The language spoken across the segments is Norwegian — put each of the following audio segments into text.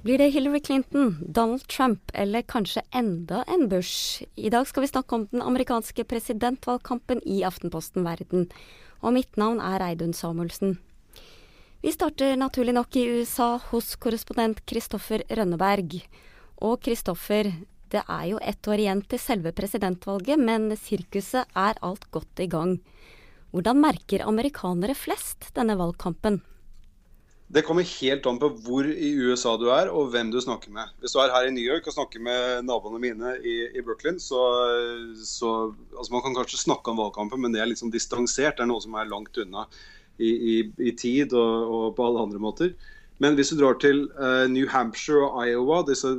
Blir det Hillary Clinton, Donald Trump eller kanskje enda en Bush? I dag skal vi snakke om den amerikanske presidentvalgkampen i Aftenposten Verden. Og mitt navn er Reidun Samuelsen. Vi starter naturlig nok i USA hos korrespondent Kristoffer Rønneberg. Og Kristoffer, det er jo ett år igjen til selve presidentvalget, men sirkuset er alt godt i gang. Hvordan merker amerikanere flest denne valgkampen? Det kommer helt an på hvor i USA du er og hvem du snakker med. Hvis du er her i New York og snakker med naboene mine i, i Brooklyn, så, så altså Man kan kanskje snakke om valgkampen, men det er sånn distansert. Det er noe som er langt unna i, i, i tid og, og, på alle andre måter. Men hvis du drar til uh, New Hampshire og Iowa, disse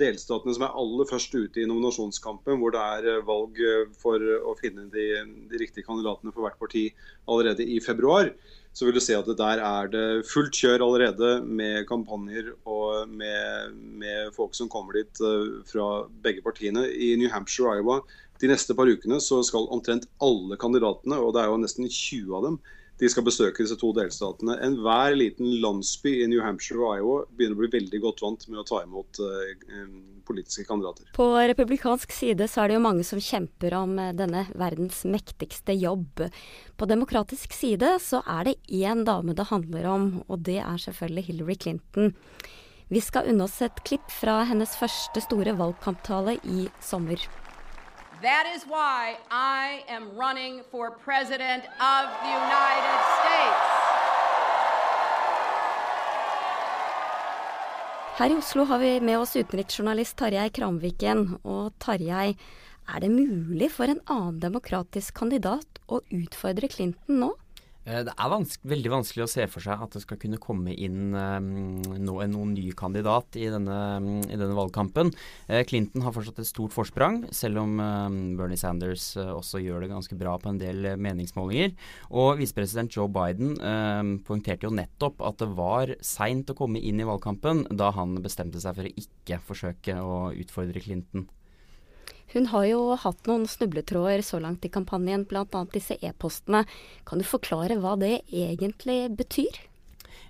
delstatene som er aller først ute i nominasjonskampen, hvor det er uh, valg for å finne de, de riktige kandidatene for hvert parti allerede i februar, så vil du se at det der er det fullt kjør allerede med kampanjer og med, med folk som kommer dit uh, fra begge partiene. I New Hampshire og Iowa de neste par ukene så skal omtrent alle kandidatene, og det er jo nesten 20 av dem, de skal besøke disse to delstatene. Enhver liten landsby i New Hampshire og Iowa begynner å bli veldig godt vant med å ta imot uh, politiske kandidater. På republikansk side så er det jo mange som kjemper om denne verdens mektigste jobb. På demokratisk side så er det én dame det handler om, og det er selvfølgelig Hillary Clinton. Vi skal unne oss et klipp fra hennes første store valgkamptale i sommer. That is why I am running for President of the United States. Her i Oslo har vi med oss utenriksjournalist Tarjei Kramviken. Og Tarjei, er det mulig for en annen demokratisk kandidat å utfordre Clinton nå? Det er vans veldig vanskelig å se for seg at det skal kunne komme inn um, noen, noen ny kandidat i denne, i denne valgkampen. Uh, Clinton har fortsatt et stort forsprang, selv om um, Bernie Sanders uh, også gjør det ganske bra på en del meningsmålinger. Og visepresident Joe Biden um, poengterte jo nettopp at det var seint å komme inn i valgkampen da han bestemte seg for å ikke forsøke å utfordre Clinton. Hun har jo hatt noen snubletråder så langt i kampanjen, bl.a. disse e-postene. Kan du forklare hva det egentlig betyr?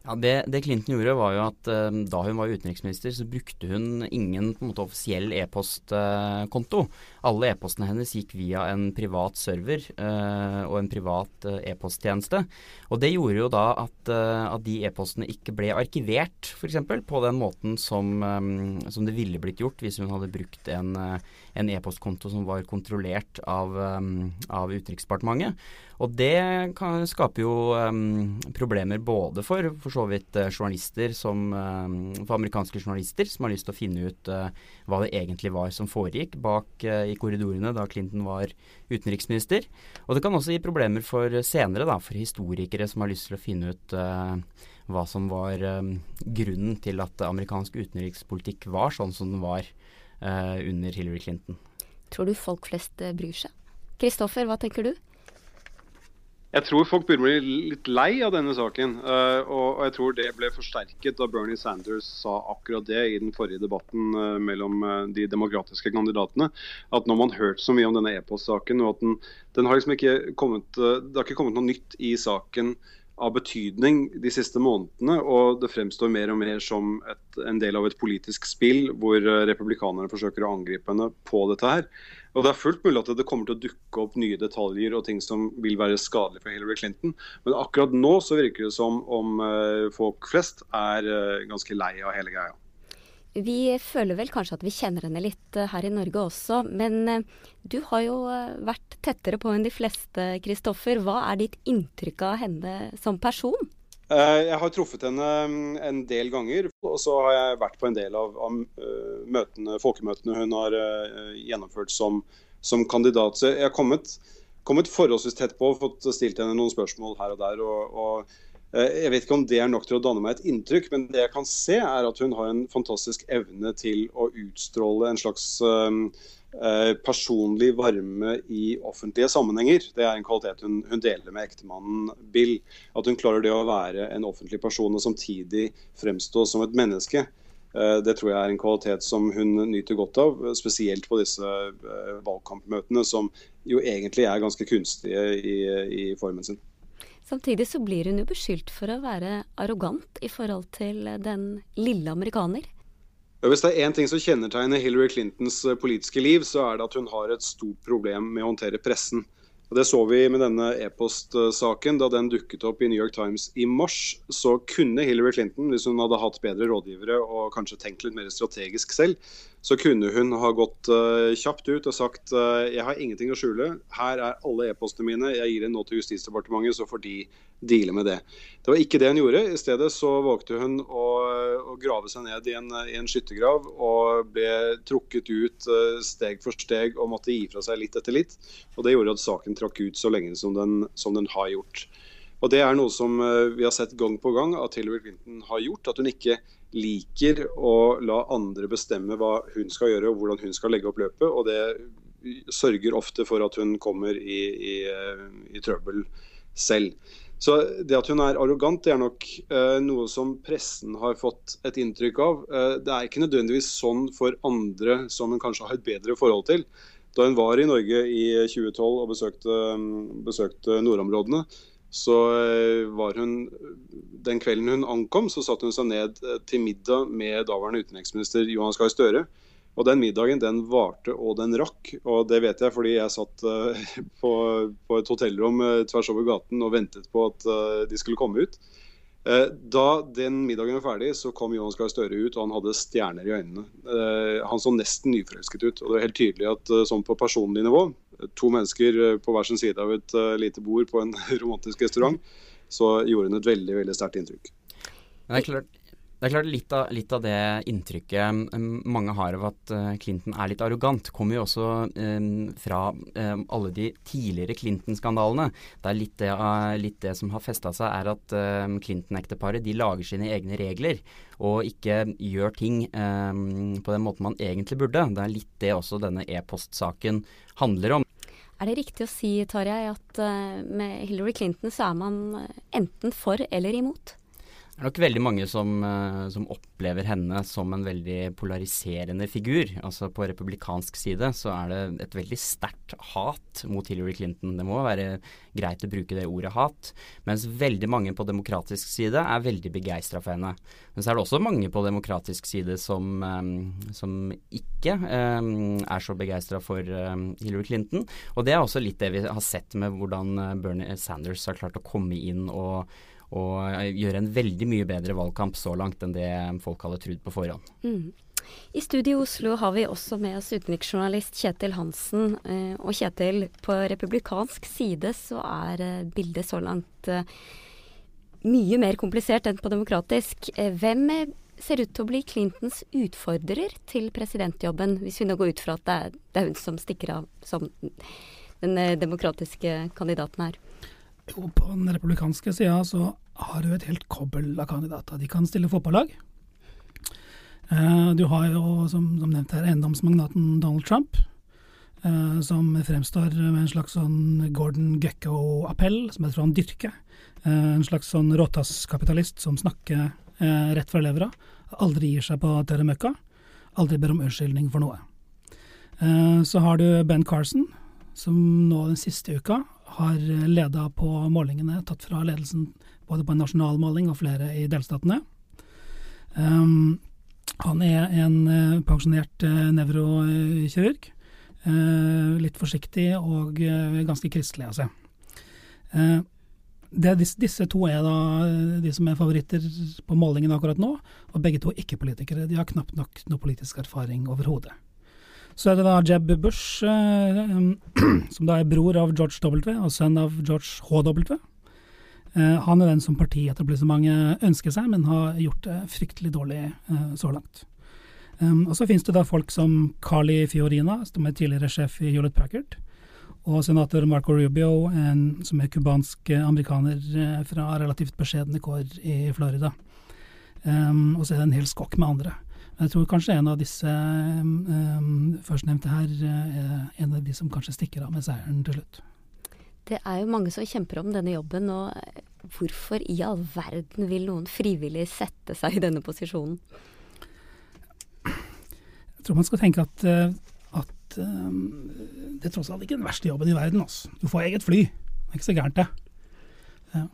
Ja, det, det, Clinton gjorde, var jo at eh, da hun var utenriksminister, så brukte hun ingen på en måte offisiell e-postkonto. Eh, Alle e-postene hennes gikk via en privat server eh, og en privat e-posttjeneste. Og det gjorde jo da at, at de e-postene ikke ble arkivert, f.eks. på den måten som, um, som, det ville blitt gjort hvis hun hadde brukt en e-postkonto som var kontrollert av, av Utenriksdepartementet. Og det kan, skaper jo um, problemer både for for så vidt uh, journalister som um, for amerikanske journalister som har lyst til å finne ut uh, hva det egentlig var som foregikk bak uh, i korridorene da Clinton var utenriksminister. Og det kan også gi problemer for senere, da, for historikere som har lyst til å finne ut hva som var grunnen til at amerikansk utenrikspolitikk var sånn som den var uh, under Hillary Clinton. Tror du folk flest uh, bryr seg? Kristoffer, hva tenker du? Jeg tror folk begynner bli litt lei av denne saken. Uh, og, jeg tror det ble forsterket da Bernie Sanders sa akkurat det i den forrige debatten uh, mellom uh, de demokratiske kandidatene. At nå har man hørt så mye om denne e-postsaken, og at den, den, har liksom ikke kommet, det har ikke kommet noe nytt i saken av betydning de siste månedene. Og det fremstår mer og mer som et, en del av et politisk spill hvor eh, republikanerne forsøker å angripe henne på dette her. Og Det er fullt mulig at det kommer til å dukke opp nye detaljer og ting som vil være skadelig for Hillary Clinton. Men akkurat nå så virker det som om eh, folk flest er eh, ganske lei av hele greia. Vi føler vel kanskje at vi kjenner henne litt eh, her i Norge også, men eh, du har jo eh, vært tettere på enn de fleste, Kristoffer. Hva er ditt inntrykk av henne som person? Jeg har truffet henne mm, en del ganger, og så har jeg vært på en del av, av møtene, folkemøtene hun har gjennomført som, som, kandidat. Så jeg har kommet, kommet, forholdsvis tett på og fått stilt henne noen spørsmål her og der. Og, og, jeg vet ikke om det er nok til å danne meg et inntrykk, men det jeg kan se er at hun har en fantastisk evne til å utstråle en slags uh, Eh, personlig varme i offentlige sammenhenger. Det er en kvalitet hun, hun, deler med ektemannen Bill. At hun klarer det å være en offentlig person og samtidig fremstå som et menneske. Eh, det tror jeg er en kvalitet som hun nyter godt av, spesielt på disse eh, valgkampmøtene, som jo egentlig er ganske kunstige i, i formen sin. Samtidig så blir hun jo beskyldt for å være arrogant i forhold til den lille amerikaner. Hvis det er én ting som kjennetegner Hillary Clintons eh, politiske liv, så er det at hun har et stort problem med å håndtere pressen. Og Det så vi med denne e-postsaken. Da den dukket opp i New York Times i mars, så kunne Hillary Clinton, hvis hun hadde hatt bedre rådgivere og kanskje tenkt litt mer strategisk selv, så kunne hun ha gått uh, kjapt ut og sagt uh, jeg har ingenting å skjule. Her er alle e-postene mine. Jeg gir det nå til Justisdepartementet, så får de deale med det. Det var ikke det hun gjorde. I stedet så valgte hun å, å grave seg ned i en, i en, skyttergrav og ble trukket ut uh, steg for steg og måtte gi fra seg litt etter litt. Og Det gjorde at saken trakk ut så lenge som den, som den har gjort. Og Det er noe som vi har sett gang på gang at Hillary Clinton har gjort. At hun ikke liker å la andre bestemme hva hun skal gjøre og hvordan hun skal legge opp løpet. og Det sørger ofte for at hun kommer i, i, i trøbbel selv. Så Det at hun er arrogant, det er nok uh, noe som pressen har fått et inntrykk av. Uh, det er ikke nødvendigvis sånn for andre som hun kanskje har et bedre forhold til. Da hun var i Norge i 2012 og besøkte, besøkte nordområdene, så eh, var hun Den kvelden hun ankom, så satte hun seg ned til middag med daværende utenriksminister Johan Gahr Støre. Og den middagen den varte og den rakk. Og det vet jeg fordi jeg satt uh, på, på, et hotellrom uh, tvers over gaten og ventet på at uh, de skulle komme ut. Da den middagen var ferdig, så kom Johan Gahr Støre ut, og han hadde stjerner i øynene. Han så nesten nyforelsket ut. Og det var helt tydelig at sånn på personlig nivå to mennesker eh, på hver sin side av et lite bord på en romantisk restaurant, så gjorde hun et veldig veldig sterkt inntrykk. Det er klart, det er klart litt av, litt av, det inntrykket um, mange har av at uh, Clinton er litt arrogant, kommer jo også um, fra um, alle de tidligere Clinton-skandalene. Det er litt det, uh, litt det, som har festa seg, er at Clinton-ekteparet de lager sine egne regler og ikke gjør ting på den måten man egentlig burde. Det er litt det også denne e-postsaken handler om. Er det riktig å si, Tarjei, at uh, med Hillary Clinton så er man eh, enten for eller imot? Det er nok veldig mange som, uh, som, opplever henne som en veldig polariserende figur. Altså På republikansk side så er det et veldig sterkt hat mot Hillary Clinton. Det må være greit å bruke det ordet hat. Mens veldig mange på demokratisk side er veldig begeistra for henne. Men så er det også mange på demokratisk side som, um, som ikke um, er så begeistra for Hillary Clinton. Og det er også litt det vi har sett med hvordan Bernie Sanders har klart å komme inn og og gjøre en veldig mye bedre valgkamp så langt enn det folk hadde trodd på forhånd. Mm. I studio i Oslo har vi også med oss utenriksjournalist Kjetil Hansen. Eh, og Kjetil, på republikansk side så er eh, bildet så langt eh, mye mer komplisert enn på demokratisk. Hvem ser ut til å bli Clintons utfordrer til presidentjobben, hvis vi nå går ut fra at det er, det er hun som stikker av som den demokratiske kandidaten her? Jo, på den republikanske sida så har du et helt kobbel av kandidater. De kan stille fotballag. Uh, du har jo, som, som nevnt her, eiendomsmagnaten Donald Trump, uh, som fremstår med en slags sånn Gordon Gekko-appell, som jeg tror han dyrker. Uh, en slags sånn råtasskapitalist som snakker rett fra levra. Aldri gir seg på tørre møkka. Aldri ber om unnskyldning for noe. så har du Ben Carson, som nå den siste uka har leda på målingene, tatt fra ledelsen både på en nasjonal måling og flere i delstatene. Um, han er en uh, pensjonert uh, nevrokirurg. Uh, litt forsiktig og ganske kristelig av seg. Det, disse, disse, to er da de som er favoritter på målingen akkurat nå, og begge to er ikke-politikere. De har knapt nok noe politisk erfaring overhodet. Så er det da Jeb Bush, eh, som da er bror av George W. og sønn av George H.W. Uh, han er den som partietablissementet ønsker seg, men har gjort det fryktelig dårlig uh, så langt. Um, og Så finnes det da folk som Carly Fiorina, som er tidligere sjef i Hewlett Packard, og senator Marco Rubio, en, som er cubansk amerikaner fra relativt beskjedne kår i Florida. Um, og så er det en hel skokk med andre. Jeg tror kanskje en av disse um, førstnevnte her er en av de som kanskje stikker av med seieren til slutt. Det er jo mange som kjemper om denne jobben, og hvorfor i all verden vil noen frivillig sette seg i denne posisjonen? Jeg tror man skal tenke at, eh, at um, det er tross alt ikke den verste jobben i verden. Altså. Du får eget fly. Det er ikke så gærent, det. Ja.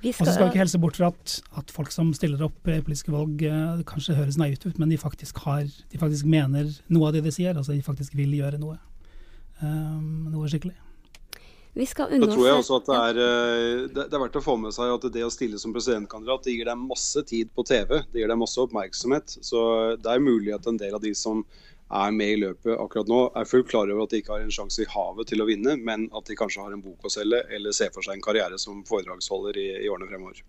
Og så skal vi ikke helse bort fra at, at, folk som stiller opp i politiske valg, det kanskje høres naivt ut, men de faktisk, har, de faktisk mener noe av det de sier. Altså de faktisk vil gjøre noe. Um, noe skikkelig. Vi skal unne tror jeg også at det er, eh, det, er verdt å få med seg at det å stille som presidentkandidat det gir deg masse tid på TV. Det gir deg masse oppmerksomhet. Så det er mulig at en del av de som er med i løpet akkurat nå, er fullt klar over at de ikke har en sjanse i havet til å vinne, men at de kanskje har en bok å selge eller ser for seg en karriere som foredragsholder i, i årene fremover.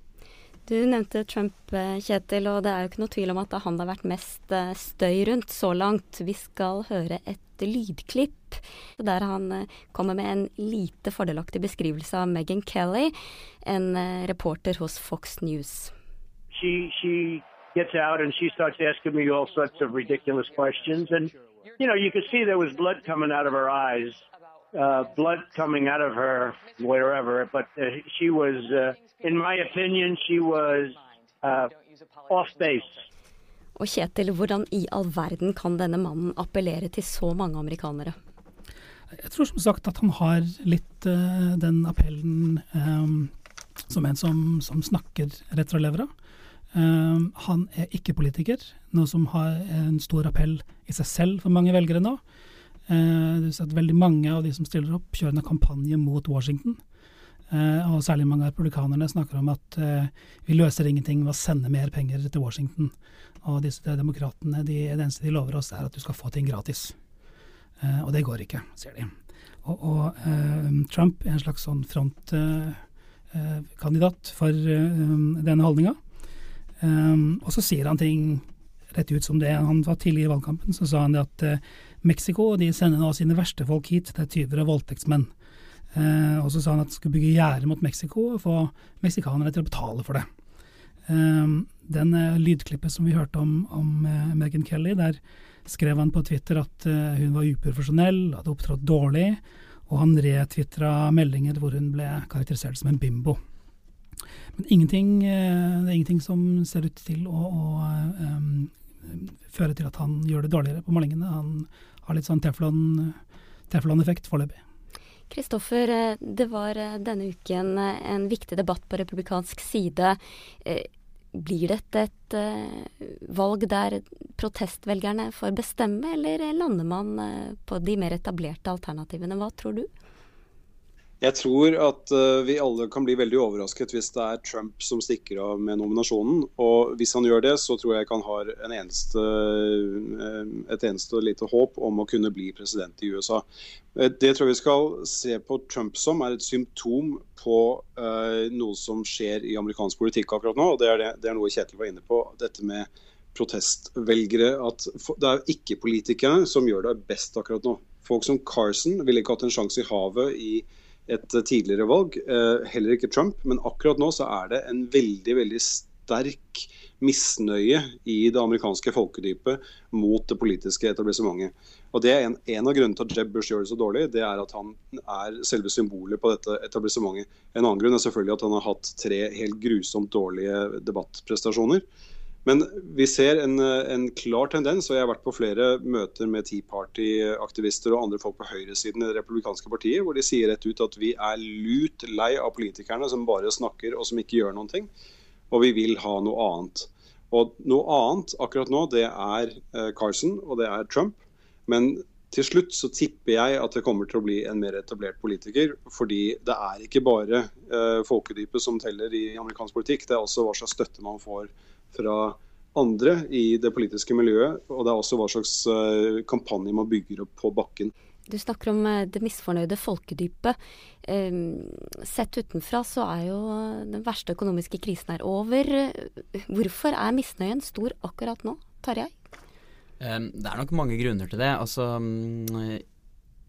Du nevnte Trump, eh, Kjetil, og det er jo ikke noe tvil om at det er han det har vært mest eh, støy rundt så langt. Vi skal høre et lydklipp der han eh, kommer med en lite fordelaktig beskrivelse av Meghan Kelly, en reporter hos Fox News. She, she gets out and she starts asking me all sorts of ridiculous questions. And, you know, you could see there was blood coming out of her eyes, uh, blood coming out of her wherever. But uh, she was, uh, in my opinion, she was uh, off base. Og Kjetil, hvordan i all verden kan denne mannen appellere til så mange amerikanere? Jeg tror som sagt at han har litt uh, den appellen um, som en som, som snakker rett fra levra. Um, han er ikke politiker, noe som har en stor appell i seg selv for mange velgere nå. Uh, ser at Veldig mange av de som stiller opp, kjører en kampanje mot Washington. Uh, og særlig mange av republikanerne snakker om at uh, vi løser ingenting ved å sende mer penger til Washington. Og disse demokratene, de, det eneste de lover oss, er at du skal få ting gratis. og det går ikke, sier de. Og, og Trump er en slags sånn frontkandidat for denne holdninga. Um, og så sier han ting rett ut som det. Han var tidlig i valgkampen, så sa han det at uh, Mexico de sender nå sine verste folk hit, det er tyver og voldtektsmenn. Uh, og så sa han at de skulle bygge gjerde mot Mexico og få meksikanerne til å betale for det. Um, den uh, lydklippet som vi hørte om, om uh, Meghan Kelly, der skrev han på Twitter at uh, hun var uprofesjonell, hadde opptrådt dårlig, og han retvitra meldinger hvor hun ble karakterisert som en bimbo. Men ingenting, eh, det er ingenting som ser ut til å, å um, føre til at han gjør det dårligere på målingene. Han har litt sånn teflon-effekt teflon foreløpig. Kristoffer, eh, det var denne uken en viktig debatt på republikansk side. Blir dette et valg der protestvelgerne får bestemme, eller lander man på de mer etablerte alternativene? Hva tror du? Jeg tror at uh, vi alle kan bli veldig overrasket hvis det er Trump som stikker av med nominasjonen. Og hvis han gjør det, så tror jeg ikke han har eneste, uh, et eneste lite håp om å kunne bli president i USA. Uh, det tror jeg vi skal se på Trump som er et symptom på noe som skjer i amerikansk politikk akkurat nå. og Det er, det, det er noe Kjetil var inne på. dette med protestvelgere. at Det er ikke-politikerne som gjør det best akkurat nå. Folk som Carson ville ikke hatt en sjanse i havet i et tidligere valg. Eh, heller ikke Trump. Men akkurat nå så er det en veldig, veldig sterk misnøye i det amerikanske folkedypet mot det politiske etablissementet. Og det er en, en, av grunnene til at Jeb Bush gjør det så dårlig, det er at han er selve symbolet på dette etablissementet. En annen grunn er selvfølgelig at han har hatt tre helt grusomt dårlige debattprestasjoner. Men vi ser en, en, klar tendens, og jeg har vært på flere møter med Tea Party-aktivister og andre folk på høyresiden i det republikanske partiet, hvor de sier rett ut at vi er lut lei av politikerne som bare snakker og som ikke gjør noen ting. Og vi vil ha noe annet. Og noe annet akkurat nå, det er eh, Carson og det er Trump. Men til slutt så tipper jeg at det kommer til å bli en mer etablert politiker. Fordi det er ikke bare uh, folkedypet som teller i amerikansk politikk, det er også hva slags støtte man får fra andre i det politiske miljøet. Og det er også hva slags uh, kampanje man bygger opp på bakken. Du snakker om det misfornøyde folkedypet. Sett utenfra så er jo den verste økonomiske krisen her over. Hvorfor er misnøyen stor akkurat nå, Tarjei? Det er nok mange grunner til det. Altså, mm,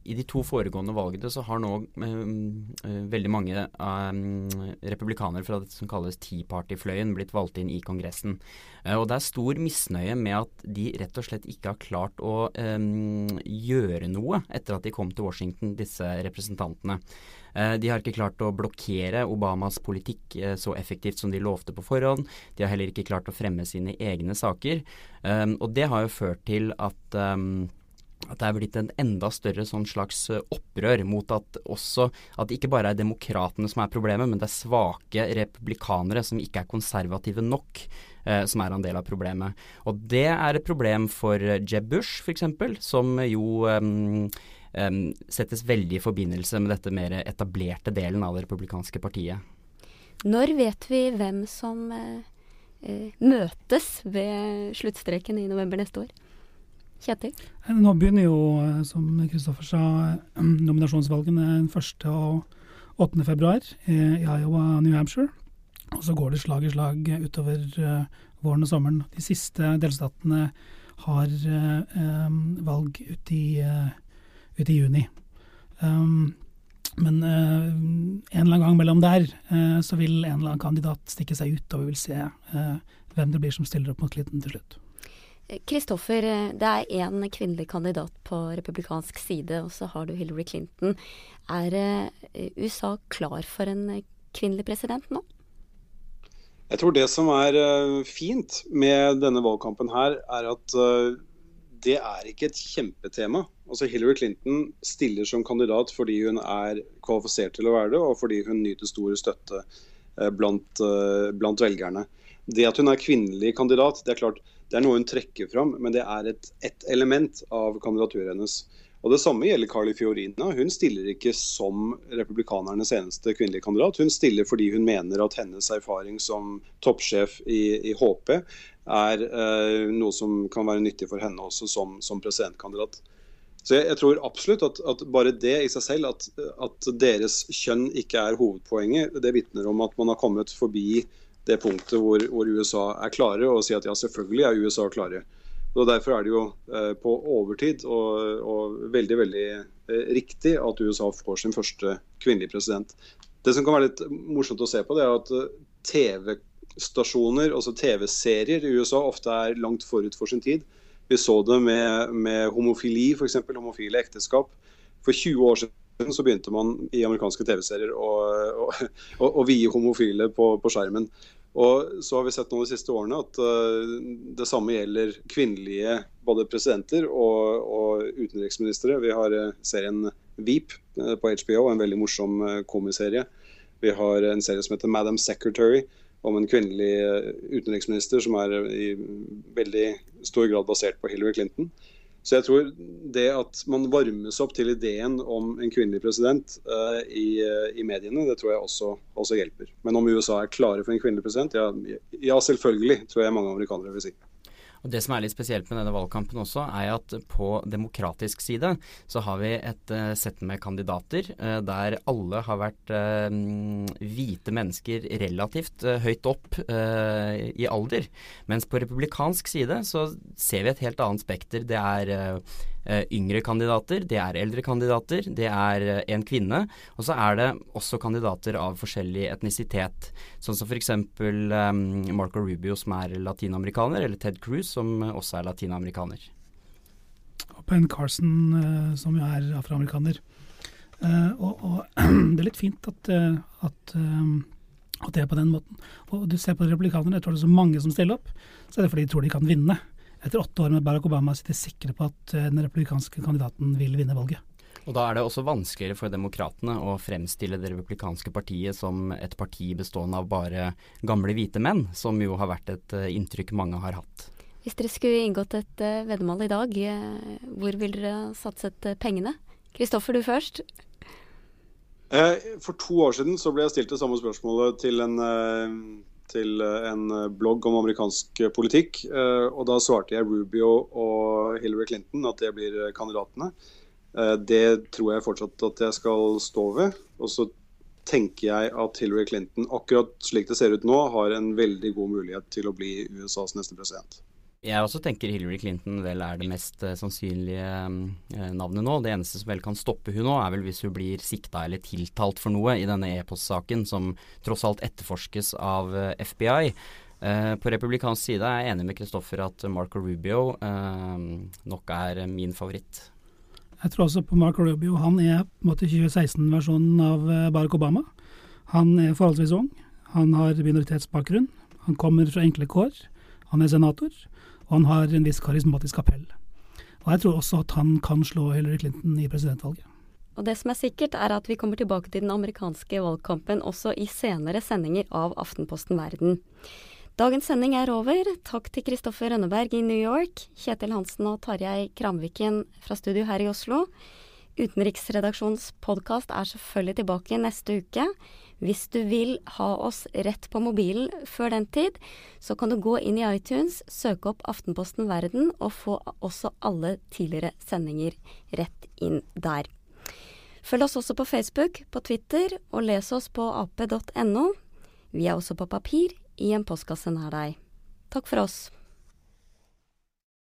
i de to foregående valgene så har nå uh, veldig mange uh, republikanere fra det som kalles Tea Party-fløyen blitt valgt inn i Kongressen. Uh, og det er stor misnøye med at de rett og slett ikke har klart å gjøre noe etter at de kom til Washington, disse representantene. De har ikke klart å blokkere Obamas politikk så effektivt som de lovte på forhånd. De har heller ikke klart å fremme sine egne saker. Og det har jo ført til at at det er blitt en enda større sånn slags eh, opprør mot at også at det ikke bare er demokratene som er problemet, men det er svake republikanere som ikke er konservative nok, eh, som er en del av problemet. Og det er et problem for Jeb Bush f.eks., som jo um, um, settes veldig i forbindelse med dette mer etablerte delen av det republikanske partiet. Når vet vi hvem som uh, møtes ved sluttstreken i november neste år? Kjetil? Nå begynner jo, eh, som Kristoffer sa, eh, nominasjonsvalgene 1. og 8. februar i Iowa New Hampshire. Og så går det slag i slag utover uh, våren og sommeren. De siste delstatene har valg ut i, ut i juni. Men en eller annen gang mellom der så vil en eller annen kandidat stikke seg ut, og vi vil se hvem det blir som stiller opp mot Clinton til slutt. Kristoffer, det er én kvinnelig kandidat på republikansk side, og så har du Hillary Clinton. Er eh, USA klar for en kvinnelig president nå? Jeg tror det som er eh, fint med denne valgkampen her, er at eh, det er ikke et kjempetema. Altså Hillary Clinton stiller som kandidat fordi hun er kvalifisert til å være det, og fordi hun nyter stor støtte blant, blant velgerne. Det at hun er kvinnelig kandidat, det er klart det er noe hun trekker fram, men det er et, et element av kandidaturet hennes. Og Det samme gjelder Carly Fiorina. Hun stiller ikke som republikanernes eneste kvinnelige kandidat. Hun stiller fordi hun mener at hennes erfaring som toppsjef i, i HP er eh, noe som kan være nyttig for henne også som, som presidentkandidat. Så jeg, jeg, tror absolutt at, at, bare det i seg selv, at, at deres kjønn ikke er hovedpoenget, det vitner om at man har kommet forbi det punktet hvor, hvor, USA er klare, og si at ja, selvfølgelig er USA klare. Og Derfor er det jo eh, på overtid og, og, veldig veldig eh, riktig at USA får sin første kvinnelige president. Det som kan være litt morsomt å se på, det er at eh, TV-stasjoner, altså TV-serier i USA, ofte er langt forut for sin tid. Vi så det med, med homofili, f.eks. homofile ekteskap. For 20 år siden så begynte man i amerikanske TV-serier å, å, å, vie homofile på, på skjermen. Og så har vi sett nå de siste årene at uh, det samme gjelder kvinnelige både presidenter og, og utenriksministre. Vi har uh, serien Veep uh, på HBO, en veldig morsom komiserie. Vi har en serie som heter Madam Secretary, om en kvinnelig utenriksminister som er i veldig stor grad basert på Hillary Clinton. Så jeg tror det at man varmes opp til ideen om en kvinnelig president uh, i, uh, i, mediene, det tror jeg også, også, hjelper. Men om USA er klare for en kvinnelig president, ja, ja selvfølgelig, tror jeg mange amerikanere vil si. Og Det som er litt spesielt med denne valgkampen også, er at på demokratisk side så har vi et uh, sett med kandidater uh, der alle har vært uh, hvite mennesker relativt høyt opp i alder. Mens på republikansk side så ser vi et helt annet spekter. Det er yngre kandidater, det er eldre kandidater, det er eh, en kvinne. Og så er det også kandidater av forskjellig etnisitet. Sånn som f.eks. Um, Marco Rubio som er latinamerikaner, eller Ted Cruz som også er latinamerikaner. Og Ben Carson uh, som jo er afroamerikaner. Og, og det er litt fint at, at at det er på den måten. Og du ser på republikanerne, jeg tror det er så mange som stiller opp, så er det fordi de tror de kan vinne etter åtte år med Barack Obama sitter sikre på at eh, den republikanske kandidaten vil vinne valget. Og Da er det også vanskeligere for demokratene å fremstille det republikanske partiet som et parti bestående av bare gamle hvite menn, som jo har vært et uh, inntrykk mange har hatt. Hvis dere skulle inngått et uh, veddemål i dag, hvor vil dere satset pengene? Kristoffer, du først. For to år siden så ble jeg stilt det samme spørsmålet til en til en blogg om amerikansk politikk. Og da svarte jeg Rubio og Hillary Clinton at det blir kandidatene. Det tror jeg fortsatt at jeg skal stå ved. Og så tenker jeg at Hillary Clinton, akkurat slik det ser ut nå, har en veldig god mulighet til å bli USAs neste president. Jeg også tenker Hillary Clinton vel er det mest uh, sannsynlige uh, navnet nå. Det eneste som vel kan stoppe hun nå, er vel hvis hun blir sikta eller tiltalt for noe i denne e-postsaken, som tross alt etterforskes av uh, eh, FBI. på republikansk side er jeg enig med Kristoffer at Marco Rubio nok er min favoritt. Jeg tror også på Marco Rubio. Han er på en måte 2016-versjonen av Barack Obama. Han er forholdsvis ung. Han har minoritetsbakgrunn. Han kommer fra enkle kår. Han er senator og han har en viss karismatisk appell. Og jeg tror også at han kan slå Hillary Clinton i presidentvalget. Og det som er sikkert, er at vi kommer tilbake til den amerikanske valgkampen også i senere sendinger av Aftenposten Verden. Dagens sending er over. Takk til Kristoffer Rønneberg i New York, Kjetil Hansen og Tarjei Kramviken fra studio her i Oslo. Utenriksredaksjonens podkast er selvfølgelig tilbake neste uke. Hvis du vil ha oss rett på mobilen før den tid, så kan du gå inn i iTunes, søke opp Aftenposten Verden og få også alle tidligere sendinger rett inn der. Følg oss også på Facebook, på Twitter, og les oss på ap.no. Vi er også på papir i en postkasse nær deg. Takk for oss.